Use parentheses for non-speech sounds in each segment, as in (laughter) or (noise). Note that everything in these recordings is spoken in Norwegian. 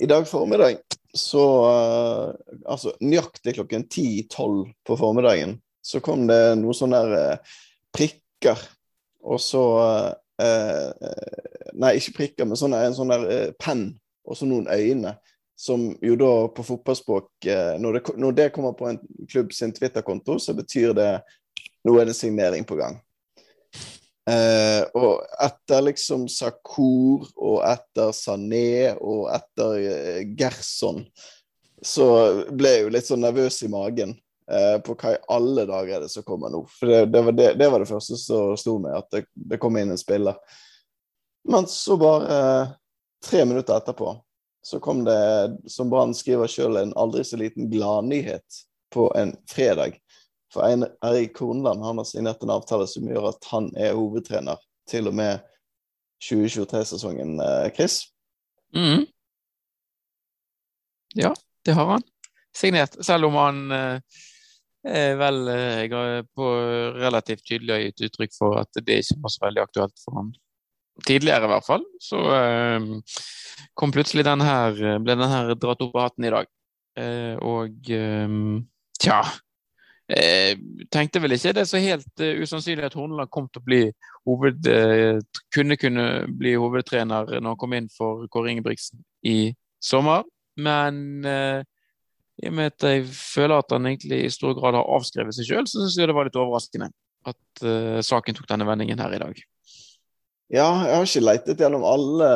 I dag formiddag så uh, Altså nøyaktig klokken 10-12 på formiddagen så kom det noen sånne der, uh, prikker, og så uh, Nei, ikke prikker, men sånne, en sånn der penn og så noen øyne. Som jo da på fotballspråk når det, når det kommer på en klubb sin Twitter-konto, så betyr det nå er det signering på gang. Eh, og etter liksom Sakur og etter Sané og etter eh, Gerson, så ble jeg jo litt sånn nervøs i magen eh, på hva i alle dager er det som kommer nå. For det, det, var, det, det var det, første som sto med, at det, kom inn en spiller. Men så bare eh, tre minutter etterpå så kom det, som Brann skriver sjøl, en aldri så liten gladnyhet på en fredag. For Eirik Kornland han har signert en avtale som gjør at han er hovedtrener til og med 2023-sesongen, eh, Chris? Mm. Ja, det har han. Signert, selv om han eh, vel eh, på relativt tydelig har gitt uttrykk for at det ikke var så veldig aktuelt for han. Tidligere, i hvert fall. Så eh, kom plutselig den her, ble den her dratt opp av hatten i dag. Eh, og eh, tja Eh, tenkte vel ikke det er så helt uh, usannsynlig at Horneland kom til å bli hoved, uh, kunne kunne bli hovedtrener når han kom inn for Kåre Ingebrigtsen i sommer. Men uh, i og med at jeg føler at han egentlig i stor grad har avskrevet seg sjøl, så syns jeg det var litt overraskende at saken tok denne vendingen her i dag. Ja, jeg har ikke leitet gjennom alle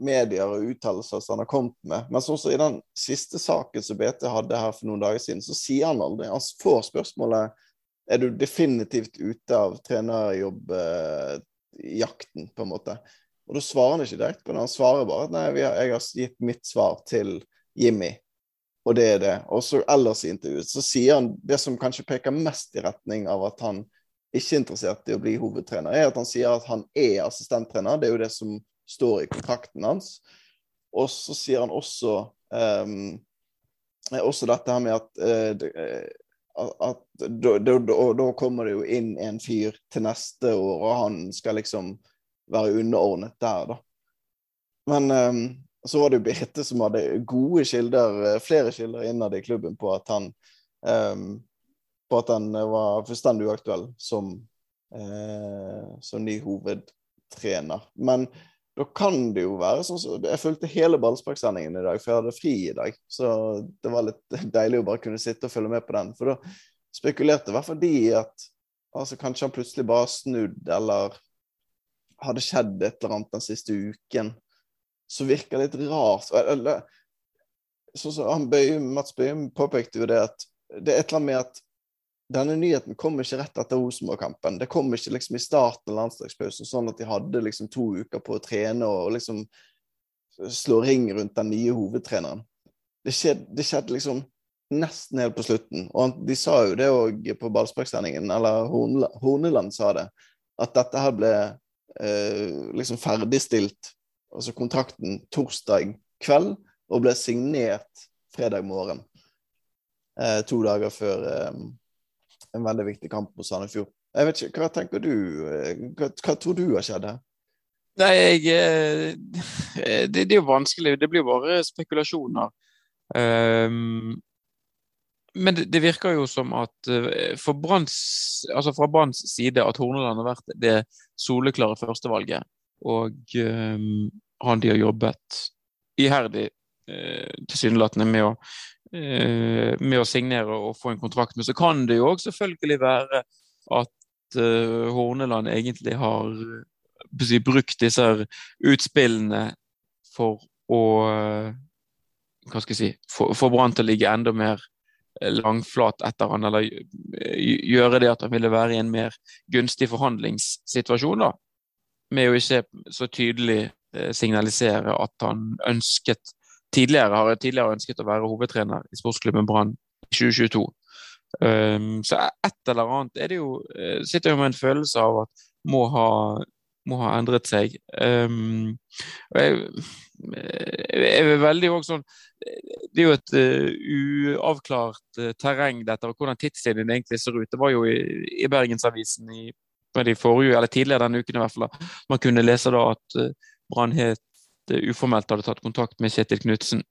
medier og uttalelser som han har kommet med. Men sånn som i den siste saken som BT hadde her for noen dager siden, så sier han aldri Han får spørsmålet er du definitivt ute av trenerjobbjakten, på en måte. Og da svarer han ikke direkte på det. Han svarer bare at nei, har, jeg har gitt mitt svar til Jimmy, og det er det. Og så ellers i intervjuet så sier han det som kanskje peker mest i retning av at han ikke er interessert i å bli hovedtrener, er at han sier at han er assistenttrener. Det er jo det som står i kontrakten hans. Og så sier han også um, også dette her med at, uh, at da, da, da, kommer det jo inn en fyr til neste år, og han skal liksom være underordnet der, da. Men um, så var det jo Birte som hadde gode kilder, eh, flere kilder innad i klubben på at han um, på at han var fullstendig uaktuell som, uh, som ny hovedtrener. Men da kan det jo være sånn som Jeg fulgte hele ballsparksendingen i dag, for jeg hadde fri i dag. Så det var litt (laughs) deilig å bare kunne sitte og følge med på den. For da spekulerte i hvert fall de i at altså, kanskje han plutselig bare snudd, eller hadde skjedd et eller annet den siste uken Så virker litt rart. Sånn som Mats Bøyum påpekte jo det at det er et eller annet med at denne nyheten kom ikke rett etter Rosenborg-kampen. Det kom ikke liksom i starten av landslagspausen, sånn at de hadde liksom to uker på å trene og liksom slå ring rundt den nye hovedtreneren. Det skjedde, det skjedde liksom nesten helt på slutten. Og de sa jo det òg på ballsparksendingen, eller Horneland sa det, at dette her ble eh, liksom ferdigstilt, altså kontrakten, torsdag kveld, og ble signert fredag morgen. Eh, to dager før eh, en veldig viktig kamp mot Sandefjord. Jeg vet ikke, Hva tenker du? Eh, hva, hva tror du har skjedd her? Nei, jeg, eh, det, det, er jo vanskelig. Det blir jo bare spekulasjoner. Um, men det, det, virker jo som at eh, for Branns, altså fra Branns side at Horneland har vært det soleklare førstevalget. Og um, han de har jobbet iherdig tilsynelatende med å med å signere og få en kontrakt. med. så kan det jo òg selvfølgelig være at uh, Horneland egentlig har si, brukt disse utspillene for å Hva skal jeg si Få Brann til å ligge enda mer langflat etter han, eller gjøre det at han ville være i en mer gunstig forhandlingssituasjon, da. Med å ikke så tydelig signalisere at han ønsket tidligere har jeg tidligere ønsket å være hovedtrener i sportsklubben Brann i 2022. Um, så et eller annet er det jo uh, Sitter jo med en følelse av at må ha, må ha endret seg. Um, og jeg, jeg er veldig òg sånn Det er jo et uh, uavklart uh, terreng, dette, og hvordan tidslinjen egentlig ser ut. Det var jo i, i Bergensavisen i, de forrige, eller tidligere denne uken i hvert fall, man kunne lese da at Brann het uformelt hadde tatt kontakt med Kjetil Knutsen.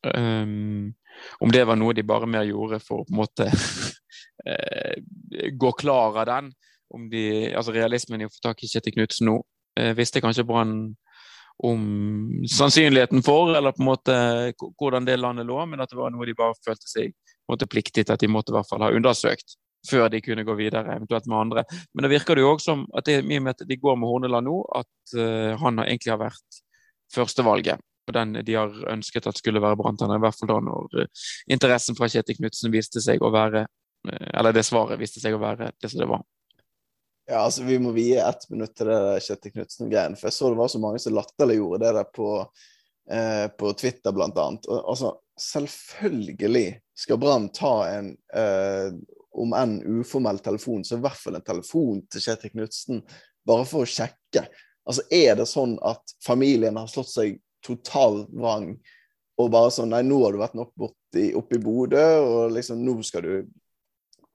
Um, om det var noe de bare mer gjorde for å på en måte (laughs) gå klar av den. Om de, altså Realismen i å få tak i Kjetil Knutsen nå uh, visste kanskje Brann om sannsynligheten for, eller på en måte hvordan det landet lå, men at det var noe de bare følte seg måte, pliktig til at de måtte i hvert fall ha undersøkt før de kunne gå videre, eventuelt med andre. Men det virker det jo òg som at det, i og med at de går med Horneland nå, at uh, han egentlig har vært førstevalget. Og den de har ønsket at skulle være Brann-trener, i hvert fall da når uh, interessen fra Kjetil Knutsen viste seg å være uh, Eller det svaret viste seg å være det som det var. Ja, altså Vi må vie ett minutt til det Kjetil Knutsen-greien. For jeg så det var så mange som latterliggjorde det der på, eh, på Twitter, blant annet. Og, altså, selvfølgelig skal Brann ta en, eh, om enn uformell telefon, så i hvert fall en telefon til Kjetil Knutsen, bare for å sjekke. Altså, Er det sånn at familien har slått seg total vrang og bare sånn Nei, nå har du vært nok borti, oppe i Bodø, og liksom nå skal du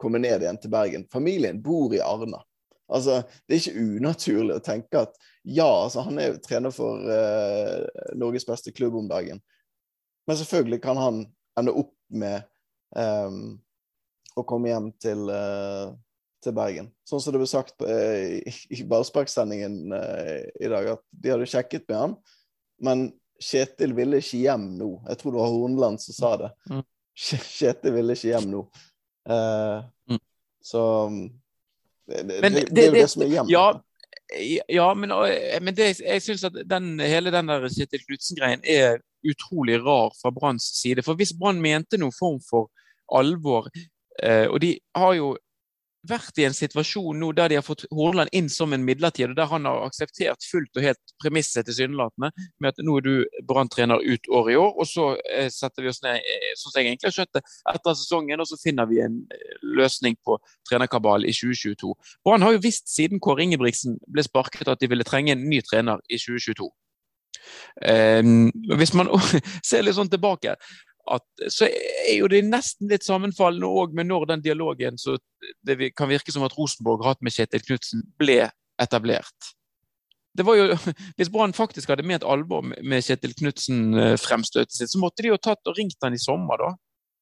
komme ned igjen til Bergen. Familien bor i Arna. Altså, Det er ikke unaturlig å tenke at ja, altså, han er jo trener for uh, Norges beste klubb om dagen. Men selvfølgelig kan han ende opp med um, å komme hjem til, uh, til, Bergen. Sånn som det ble sagt uh, i ballsparksendingen i dag, at de hadde sjekket med han, men Kjetil ville ikke hjem nå. Jeg tror det var Hornland som sa det. Mm. Kjetil ville ikke hjem nå. Mm. Så det, det, det, det, er jo det som er hjem. Ja, ja, men, men jeg syns at den, hele den der Kjetil Knutsen-greien er utrolig rar fra Branns side. For hvis Brann mente noen form for alvor, eh, og de har jo vært i en situasjon nå der de har fått Horneland inn som en midlertidig, og der han har akseptert fullt og helt premisset tilsynelatende med at nå er du Brann-trener ut året i år, og så eh, setter vi oss ned eh, som jeg egentlig har skjønt det, etter sesongen, og så finner vi en eh, løsning på trenerkabal i 2022. Brann har jo visst siden Kåre Ingebrigtsen ble sparket at de ville trenge en ny trener i 2022. Um, hvis man (laughs) ser litt sånn tilbake, at, så er jo det nesten litt sammenfallende òg med når den dialogen så det kan virke som at Rosenborg har hatt med Kjetil Knutsen, ble etablert. Det var jo, (laughs) Hvis Brann faktisk hadde ment alvor med Kjetil Knutsen-fremstøtet eh, sitt, så måtte de jo tatt og ringt han i sommer, da.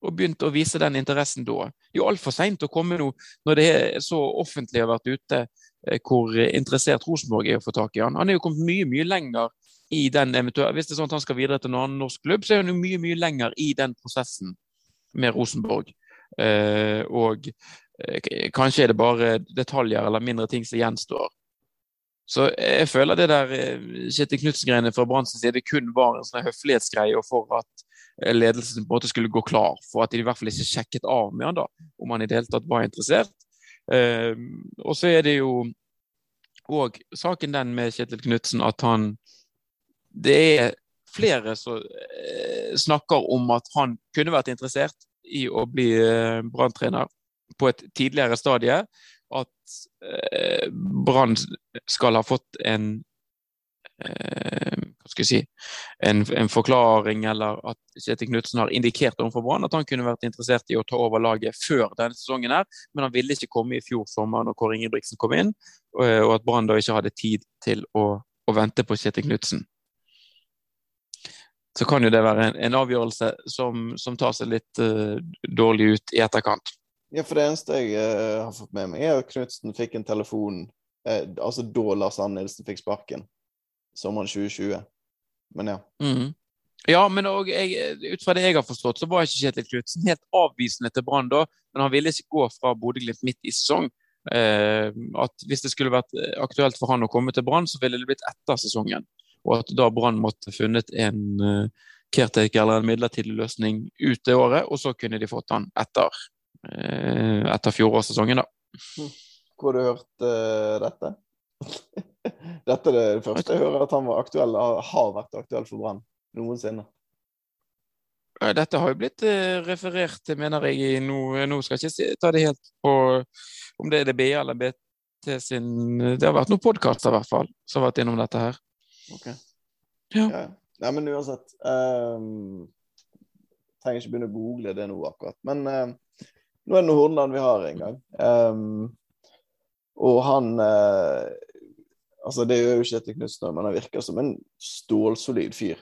Og begynt å vise den interessen da. Det er jo altfor seint å komme nå når det er så offentlig har vært ute eh, hvor interessert Rosenborg er å få tak i han. Han er jo kommet mye, mye lenger i den eventuelle Hvis det er sånn at han skal videre til en annen norsk klubb, så er han jo mye mye lenger i den prosessen med Rosenborg. Eh, og eh, kanskje er det bare detaljer eller mindre ting som gjenstår. Så jeg føler det der eh, Kjetil Knutsen-greiene fra Branns side kun var en sånn høflighetsgreie for at eh, ledelsen på en måte skulle gå klar, for at de i hvert fall ikke sjekket av med han da, om han i det hele tatt var interessert. Eh, og så er det jo òg saken den med Kjetil Knutsen at han det er flere som eh, snakker om at han kunne vært interessert i å bli Brann-trener på et tidligere stadie. At eh, Brann skal ha fått en eh, hva skal jeg si, en, en, forklaring, eller at Kjetil Knutsen har indikert overfor Brann at han kunne vært interessert i å ta over laget før denne sesongen, her, men han ville ikke komme i fjor sommer når Kåre Ingebrigtsen kom inn, og at Brann da ikke hadde tid til å, å vente på Kjetil Knutsen så kan jo det være en, en avgjørelse som, som, tar seg litt uh, dårlig ut i etterkant. Ja, for det eneste jeg uh, har fått med meg, er at Knutsen fikk en telefon uh, altså da Lars Arne Nilsen fikk sparken, sommeren 2020. Men ja. Mm. Ja, men jeg, ut fra det jeg har forstått, så var ikke Kjetil Knutsen helt avvisende til Brann da, men han ville ikke gå fra Bodø-Glimt midt i sesong. at hvis det skulle vært aktuelt for han å komme til Brann, så ville det blitt etter sesongen og at da Brann måtte funnet en uh, caretaker eller en midlertidig løsning ut det året, og så kunne de fått han etter, uh, etter fjorårssesongen, da. Hvor har du hørt uh, dette? (laughs) dette er det første jeg hører at han var aktuell, har vært aktuell for Brann noensinne. Dette har jo blitt referert til, mener jeg, nå, nå skal jeg ikke ta det helt på om det er det eller BT sin Det har vært noen podkaster i hvert fall som har vært innom dette her. Ok. Ja. ja. Nei, men uansett um, Trenger ikke begynne å google det nå akkurat. Men uh, nå er det Hordaland vi har en gang. Um, og han uh, altså Det gjør jo ikke Kjetil Knutsen, men han virker som en stålsolid fyr.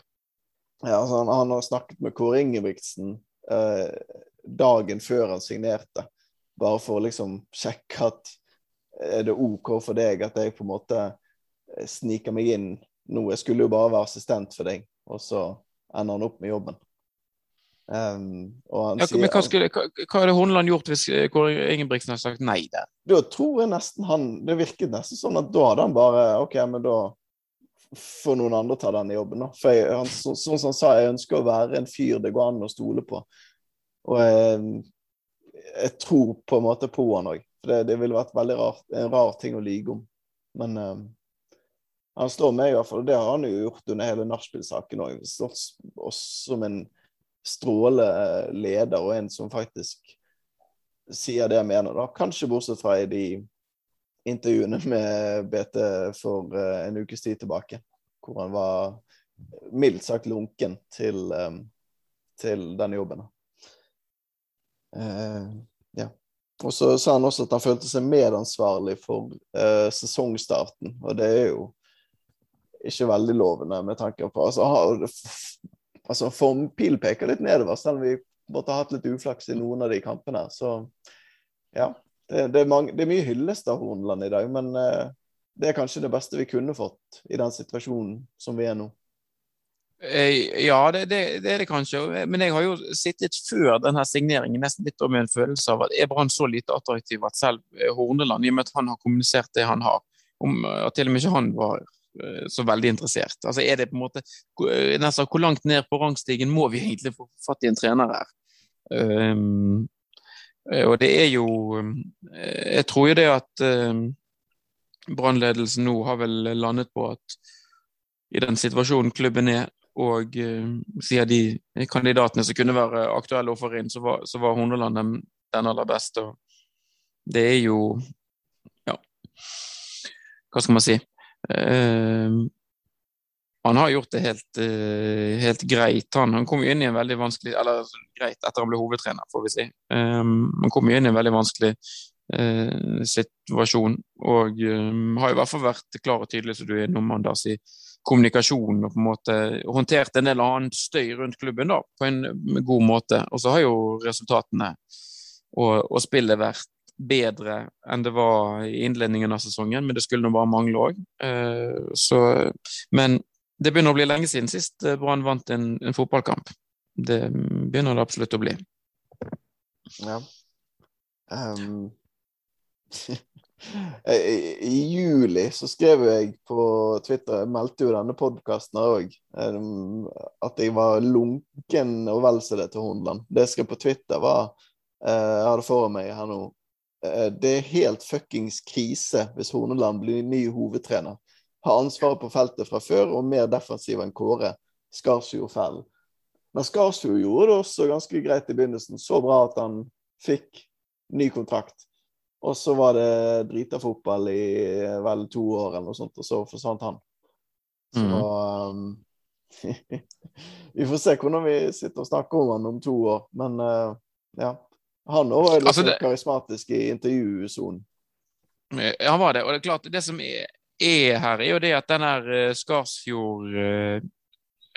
Ja, altså han, han, har snakket med Kåre Ingebrigtsen uh, dagen før han signerte, bare for å liksom sjekke at er det OK for deg at jeg på en måte eh, sniker meg inn nå? Jeg skulle jo bare være assistent for deg, og så ender han opp med jobben. Um, ja, sier, men hva, skulle, hva, hva hadde Horneland gjort hvis eh, Kåre Ingebrigtsen hadde sagt nei der? Da tror jeg nesten han Det virket nesten sånn at da hadde han bare OK, men da får noen andre ta denne jobben, da. For jeg, han, så, sånn som han sa, jeg ønsker å være en fyr det går an å stole på. Og jeg, jeg tror på en måte på han òg. For det, det ville vært veldig rart, en rar ting å lyge om. Men um, han står med, i hvert fall. Det har han jo gjort under hele nachspiel-saken òg. Som en stråleleder leder, og en som faktisk sier det jeg mener, da. Kanskje bortsett fra i de intervjuene med BT for uh, en ukes tid tilbake, hvor han var mildt sagt lunken til, um, til denne jobben. Uh, ja. Og så sa han også at han følte seg medansvarlig for uh, sesongstarten, og det er jo ikke veldig lovende med tanke på altså, altså Formpilen peker litt nedover, selv om vi måtte ha hatt litt uflaks i noen av de kampene. Så ja. Det, det, er, mange, det er, mye hyllest av Horneland i dag, men uh, det er kanskje det beste vi kunne fått i den situasjonen som vi er nå. Eh, ja, det, det, det, er det kanskje. Men jeg har jo sittet før denne signeringen nesten litt med en følelse av at er Brann så lite attraktiv at selv eh, Horneland, i og med at han har kommunisert det han har, om at til og med ikke han var Eh, så veldig interessert. Altså er det på en måte eh, nesten, Hvor langt ned på rangstigen må vi egentlig få fatt i en trener her? Um, og det er jo Jeg tror jo det at um, brannledelsen nå har vel landet på at i den situasjonen klubben er, og uh, sier de kandidatene som kunne være aktuelle å få inn, så var, så var Horneland den, den aller beste. Og det er jo Ja, hva skal man si? Ehm, han har gjort det helt, uh, helt greit. Han, han, kom jo inn i en veldig vanskelig Eller altså, greit, etter han ble hovedtrener, får vi si. Um, han kom jo inn i en veldig vanskelig uh, situasjon. Og um, har i hvert fall vært klar og tydelig, som du er innom, Anders, i kommunikasjon og på en måte håndtert en del annen støy rundt klubben da, på en god måte. Og så har jo resultatene og, og spillet vært bedre enn det var i innledningen av sesongen, men det skulle nå bare mangle òg. Eh, men det begynner å bli lenge siden sist eh, Brann vant en, en, fotballkamp. Det begynner det absolutt å bli. Ja. (laughs) Um, I juli så skrev jeg på Twitter, jeg meldte jo denne podkasten òg, um, at jeg var lunken og vel så det til Hornland. Det jeg skrev på Twitter, var uh, Jeg hadde foran meg her nå Eh, det er helt fuckings krise hvis Horneland blir ny hovedtrener. Har ansvaret på feltet fra før og mer defensiv enn Kåre. Skarsfjord fell. Men Skarsfjord gjorde det også ganske greit i begynnelsen. Så bra at han fikk ny kontrakt. Og så var det drita fotball i eh, vel to år eller noe sånt, og så forsvant han. Så mm. um, (laughs) Vi får se hvordan vi sitter og snakker om han om to år, men uh, ja. Han òg var litt altså, det... karismatisk i intervjusonen. Han var det. Og det er klart, det som er, er her, er jo det at den her uh, Skarsfjord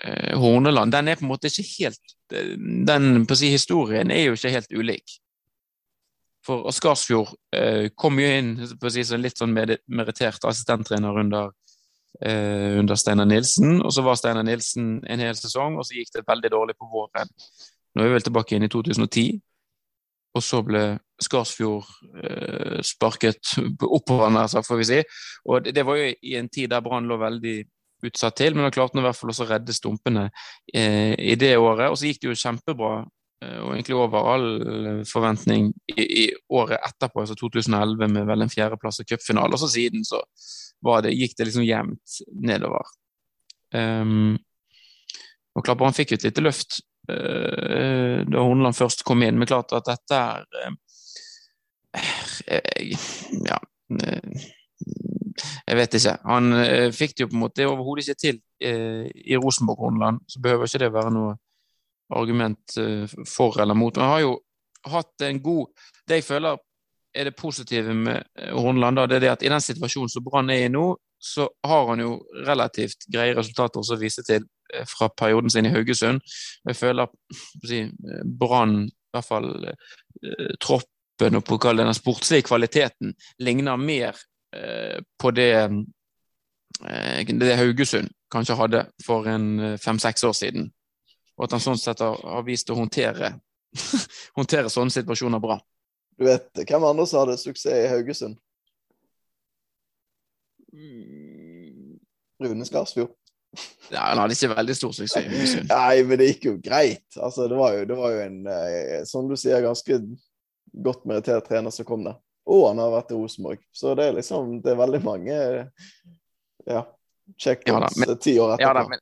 eh, Horneland, den er på en måte ikke helt Den på å si historien er jo ikke helt ulik. For Skarsfjord eh, kom jo inn på å si som litt sånn merittert assistenttrener under, eh, under Steinar Nilsen. Og så var Steinar Nilsen en hel sesong, og så gikk det veldig dårlig på våren. Nå er vi vel tilbake inn i 2010 og så ble Skarsfjord eh, sparket oppover, nær sagt, får vi si. Og det, det, var jo i en tid der Brann lå veldig utsatt til, men da klarte han i hvert fall også å redde stumpene eh, i det året. Og så gikk det jo kjempebra, eh, og egentlig over all forventning, i, i, året etterpå, altså 2011, med vel en fjerdeplass og cupfinale. Og så siden så det, gikk det liksom jevnt nedover. Um, og klart Brann fikk jo et lite løft Eh, da Horneland først kom inn. Men klart at dette er eh, Ja. Eh, jeg vet ikke. Han fikk det jo på en måte overhodet ikke til i Rosenborg-Horneland. Så behøver ikke det være noe argument for eller mot. Men han har jo hatt en god Det jeg føler er det positive med Horneland, det er det at i den situasjonen som Brann er i nå, så har han jo relativt greie resultater å vise til eh, fra perioden sin i Haugesund. Jeg føler si, Brann, i hvert fall eh, troppen og på den sportslige kvaliteten, ligner mer eh, på det, eh, det Haugesund kanskje hadde for en fem-seks år siden. Og at han sånn sett har, har vist å håndtere, (laughs) håndtere sånne situasjoner bra. Du vet hvem andre som hadde suksess i Haugesund? Mm. Rune Skarsfjord. Ja, Han hadde ikke veldig stor suksess. Nei, men det gikk jo greit. Altså, det var jo, det var jo en, eh, som du sier, ganske godt merittert trener som kom der. Og han har vært i Rosenborg. Så det er liksom Det er veldig mange ja, checkpoints Ja men- ti år etterpå. Ja, da, men,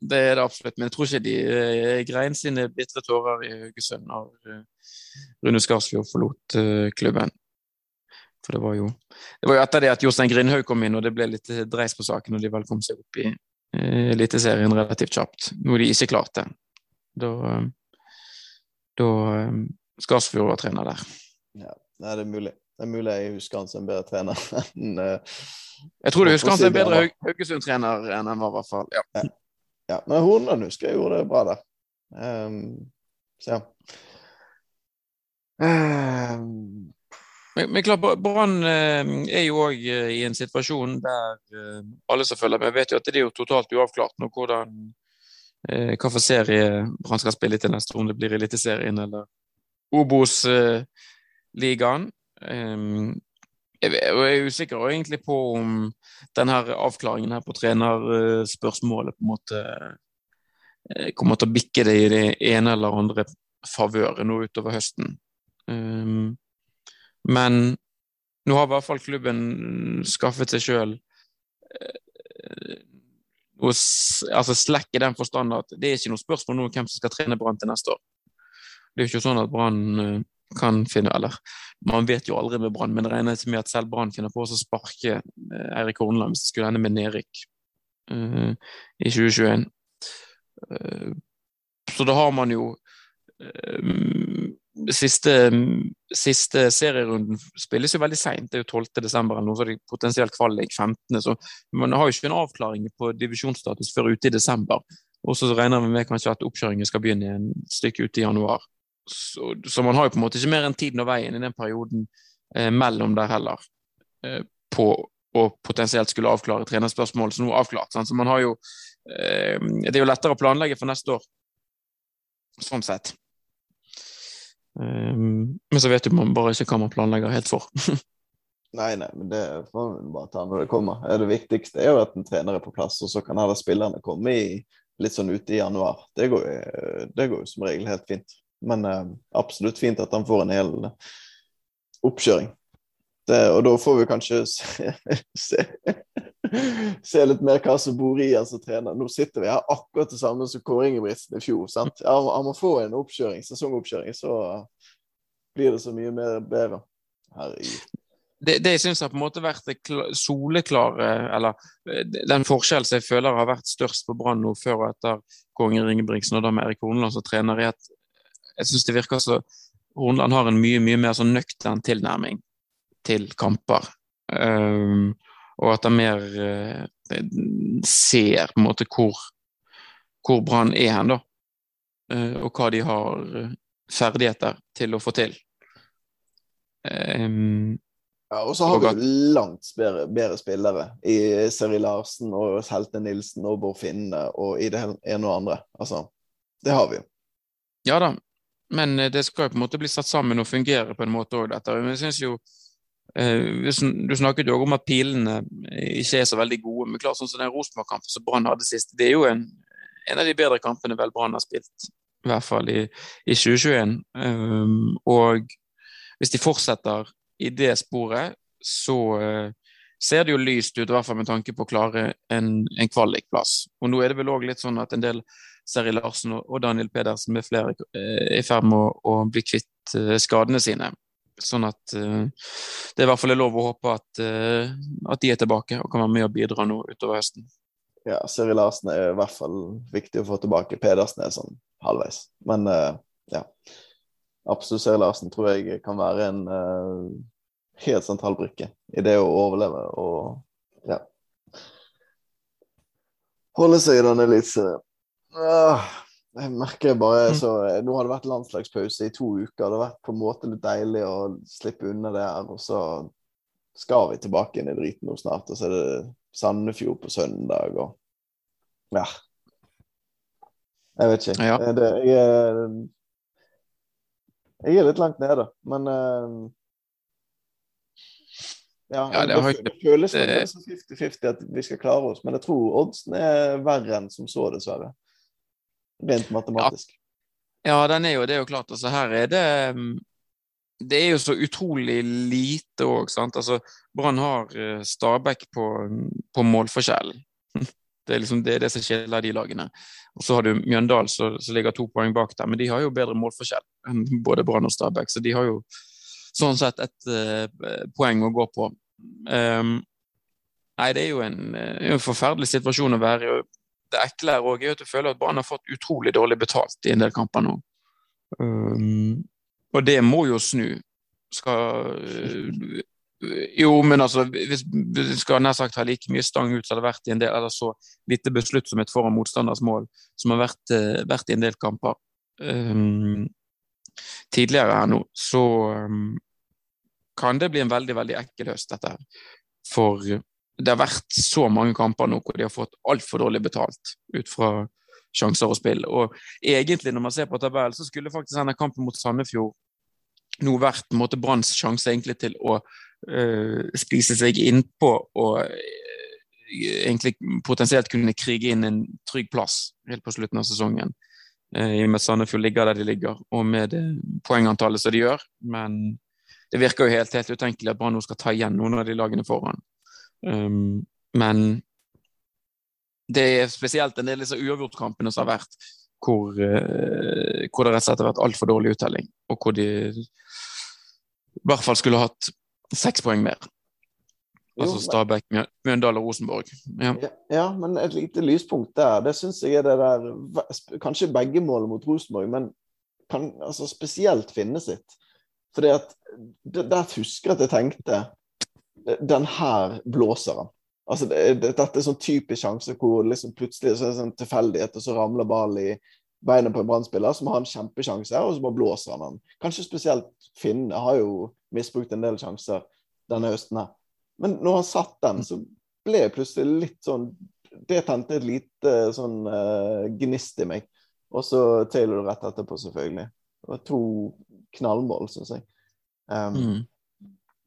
det er det absolutt. Men jeg tror ikke de eh, grein sine bitre tårer i Haugesund når eh, Rune Skarsfjord forlot uh, klubben. For det var jo det var jo etter det at Jostein Grindhaug kom inn, og det ble litt dreis på saken, og de vel kom seg opp i eh, Eliteserien relativt kjapt. Noe de ikke klarte. Da, eh, da eh, Skarsfjord var trener der. Nei, det er mulig. Det er mulig jeg husker han som en bedre trener (laughs) enn uh, Jeg tror du husker han som en bedre? Haugesund-trener enn han var, i hvert fall. Ja. Ja, men Hornland husker jeg gjorde det bra der. Um, så ja. Ehm, Men, men klart, Brann eh, er jo òg i en situasjon der eh, alle som følger med, vet jo at det er jo totalt uavklart nå hvordan eh, hva for serie Brann skal spille til neste om det blir Eliteserien eller Obos-ligaen. jeg, er usikker egentlig på om denne avklaringen her på trenerspørsmålet på en måte eh, kommer til å bikke det i det ene eller andre favøret nå utover høsten. Um, men nå har i hvert fall klubben skaffet seg sjøl noe s- altså slekk i den forstand at det er ikke noe spørsmål nå om hvem som skal trene Brann til neste år. Det er jo ikke sånn at Brann eh, kan finne Eller man vet jo aldri med Brann, men det regner ikke med at selv Brann finner på å sparke eh, Eirik Horneland hvis det skulle ende med nedrykk uh, i 2021. Uh, så da har man jo uh, siste, siste serierunden spilles jo veldig seint, det er jo 12. desember eller noe, så det potensielt kvalik 15. Så man har jo ikke en avklaring på divisjonsstatus før ute i desember. Og så regner vi med kanskje at oppkjøringen skal begynne en stykke ute i januar. Så, så man har jo på en måte ikke mer enn tiden og veien i den perioden eh, mellom der heller, eh, på å potensielt skulle avklare trenerspørsmål som nå er avklart. Sant? Så man har jo eh, Det er jo lettere å planlegge for neste år, sånn sett. Um, men så vet man bare ikke hva man planlegger helt for. (laughs) nei, nei, men det får vi bare ta når det kommer. Det viktigste er jo at en trener er på plass, og så kan alle spillerne komme i litt sånn ute i januar. Det går, det går jo som regel helt fint. Men eh, absolutt fint at han får en hel oppkjøring. Det, og da får vi kanskje (laughs) se, se, (laughs) se litt mer hva som bor i han som trener. Nå sitter vi her akkurat det samme som Kåre Ingebrigtsen i fjor. sant? Ja, han, må få en oppkjøring, sesongoppkjøring, så blir det så mye mer bedre. Herregud. Det, det jeg syns har på en måte vært soleklare Eller eh, den forskjellen som jeg føler har vært størst på Brann nå før og etter Kåre Ingebrigtsen og da med Erik Horneland som trener, er at jeg syns det virker så Horneland har en mye, mye mer sånn nøktern tilnærming til kamper. Um, og at han mer eh, ser på en måte hvor, hvor Brann er hen, da. Eh, og hva de har eh, ferdigheter til å få til. Eh, Ja, og så har vi jo langt bedre, bedre spillere i Seri Larsen og Helte Nilsen og Bård Finne og i det ene og andre. Altså, det har vi jo. Ja da, men eh, det skal jo på en måte bli satt sammen og fungere på en måte òg, dette. Men jeg synes jo Du snakket jo om at pilene ikke er så veldig gode. Men klart sånn som den Rosenborg-kampen som Brann hadde sist, det er jo en, en av de bedre kampene vel Brann har spilt. I hvert fall i, i 2021. Um, og hvis de fortsetter i det sporet, så eh, ser det jo lyst ut, i hvert fall med tanke på å klare en, en kvalikplass. Og nå er det vel òg litt sånn at en del Seri Larsen og Daniel Pedersen med flere eh, er i ferd med å, bli kvitt eh, skadene sine. Sånn at uh, det er i hvert fall lov å håpe at, uh, at de er tilbake og kan være med og bidra nå utover høsten. Ja, Siri Larsen er i hvert fall viktig å få tilbake. Pedersen er sånn halvveis. Men uh, ja. Absolutt Siri Larsen tror jeg kan være en helt sentral brikke i det å overleve og ja. holde seg i den eliteserien. Jeg merker bare så Nå har det vært landslagspause i to uker. Det har vært på en måte litt deilig å slippe unna det her. Og så skal vi tilbake inn i driten nå snart. Og så er det Sandefjord på søndag og Ja. Jeg vet ikke. Ja. Det, jeg, er, jeg er litt langt nede, men uh, ja, Ja, det det, har det føles det- det er 50-50 at vi skal klare oss, men jeg tror oddsen er verre enn som så, dessverre. Rent matematisk. Ja, den er jo, det er jo klart. Altså, her er det mm, Det er jo så utrolig lite òg, sant. Altså, Brann har eh, Stabæk på, på målforskjellen. (laughs) Det er liksom det, det som skiller de lagene. Og så har du Mjøndalen som ligger to poeng bak der, men de har jo bedre målforskjell enn både Brann og Stabæk, så de har jo sånn sett et uh, poeng å gå på. Um, nei, det er jo en, eh, en forferdelig situasjon å være i. Det ekle her òg er at du føler at Brann har fått utrolig dårlig betalt i en del kamper nå. Um, og det må jo snu. Skal Jo, men altså Hvis du skal nær sagt ha like mye stang ut som det har vært i en del, eller så lite besluttsomhet foran motstanders mål som har vært, eh, vært i en del kamper um, tidligere her nå, så um, kan det bli en veldig, veldig ekkel høst, dette her. For det har vært så mange kamper nå hvor de har fått altfor dårlig betalt ut fra sjanser og spill. Og egentlig, når man ser på tabellen, så skulle faktisk denne kampen mot Sandefjord nå vært en måte Branns sjanse egentlig til å øh, spise seg innpå og øh, egentlig potensielt kunne krige inn en trygg plass helt på slutten av sesongen. Uh, I og med at Sandefjord ligger der de ligger, og med poengantallet som de gjør. Men det virker jo helt, helt utenkelig at Brann nå skal ta igjen noen av de lagene foran. Um, men det er spesielt en del disse uavgjortkampene som har vært, hvor, uh, hvor det rett og slett har vært altfor dårlig uttelling, og hvor de i hvert fall skulle hatt seks poeng mer. Altså Stabæk, Mjøndal Mjøndalen og Rosenborg. Ja. Ja, ja, men et lite lyspunkt der, det syns jeg er det der Kanskje begge målene mot Rosenborg, men kan altså spesielt finne sitt. Fordi at det- Der husker jeg at jeg tenkte Den her blåser han. Altså, det, det, dette er sånn typisk sjanse hvor liksom plutselig så er det sånn tilfeldighet, og så ramler ballen i beinet på en brannspiller som har en kjempesjanse, og så bare blåser han den. Kanskje spesielt Finn har jo misbrukt en del sjanser denne høsten her. Men når han satt den, så ble jeg plutselig litt sånn Det tente et lite sånn uh, gnist i meg. Og så Taylor rett etterpå, selvfølgelig. Det var to knallmål, syns jeg. Um, Mm.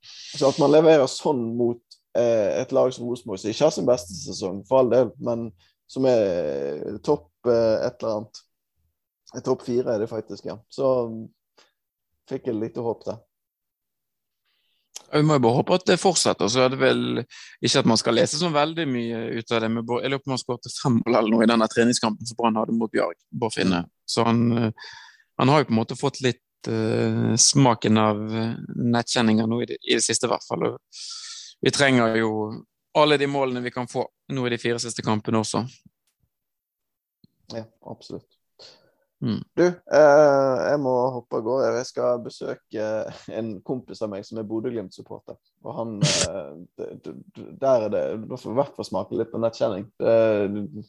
Så at man leverer sånn mot eh, et lag som Rosenborg, som ikke har sin beste sesong, for all del, men som er topp eh, et eller annet. Eh, Topp fire er det faktisk, ja. Så um, fikk jeg litt håp der. Vi må jo bare håpe at det fortsetter. så er det vel Ikke at man skal lese så veldig mye ut av det. Bård- jeg lurer på om han skåret fem mål eller noe i denne treningskampen som Brann hadde mot Bjarg. Borfinne. Så han, eh, han har jo på en måte fått litt eh, smaken av uh, nettkjenninger nå i det, i det siste, i hvert fall. Og vi trenger jo alle de målene vi kan få nå i de fire siste kampene også. Ja, absolutt. Mm. Du, eh, jeg må hoppe av gårde. Jeg skal besøke en kompis av meg som er Bodø-Glimt-supporter. Og han eh, Der er det Da får i hvert fall smake litt på nettkjenning. Det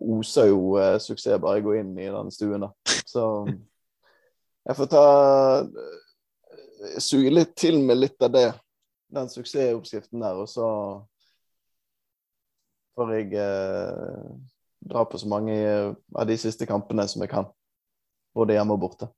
oser jo eh, suksess bare jeg går inn i den stuen da. Så jeg får ta eh, Suge litt til med litt av det. Den suksessoppskriften der, og så får jeg eh, dra på så mange av de siste kampene som jeg kan. Både hjemme og borte.